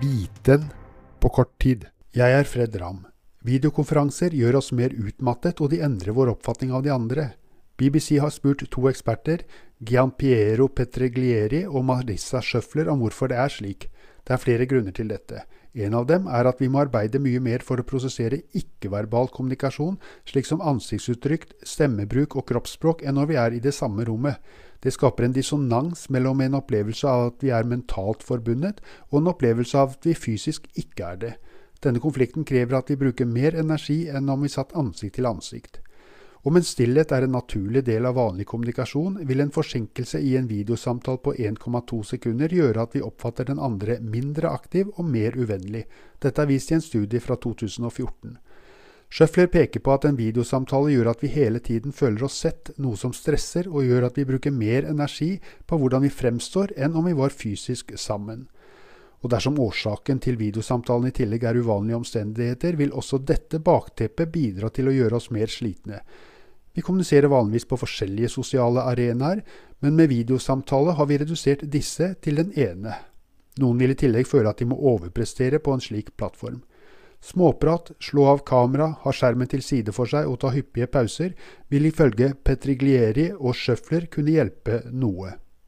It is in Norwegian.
Viten på kort tid. Jeg er Fred Ramm. Videokonferanser gjør oss mer utmattet, og de endrer vår oppfatning av de andre. BBC har spurt to eksperter, Gianpiero Petreglieri og Marissa Schøffler, om hvorfor det er slik. Det er flere grunner til dette. En av dem er at vi må arbeide mye mer for å prosessere ikke-verbal kommunikasjon, slik som ansiktsuttrykk, stemmebruk og kroppsspråk, enn når vi er i det samme rommet. Det skaper en dissonans mellom en opplevelse av at vi er mentalt forbundet, og en opplevelse av at vi fysisk ikke er det. Denne konflikten krever at vi bruker mer energi enn om vi satt ansikt til ansikt. Om en stillhet er en naturlig del av vanlig kommunikasjon, vil en forsinkelse i en videosamtale på 1,2 sekunder gjøre at vi oppfatter den andre mindre aktiv og mer uvennlig. Dette er vist i en studie fra 2014. Schøffler peker på at en videosamtale gjør at vi hele tiden føler oss sett, noe som stresser og gjør at vi bruker mer energi på hvordan vi fremstår enn om vi var fysisk sammen. Og dersom årsaken til videosamtalen i tillegg er uvanlige omstendigheter, vil også dette bakteppet bidra til å gjøre oss mer slitne. Vi kommuniserer vanligvis på forskjellige sosiale arenaer, men med videosamtale har vi redusert disse til den ene. Noen vil i tillegg føle at de må overprestere på en slik plattform. Småprat, slå av kamera, ha skjermen til side for seg og ta hyppige pauser vil ifølge Petriglieri og Schøffler kunne hjelpe noe.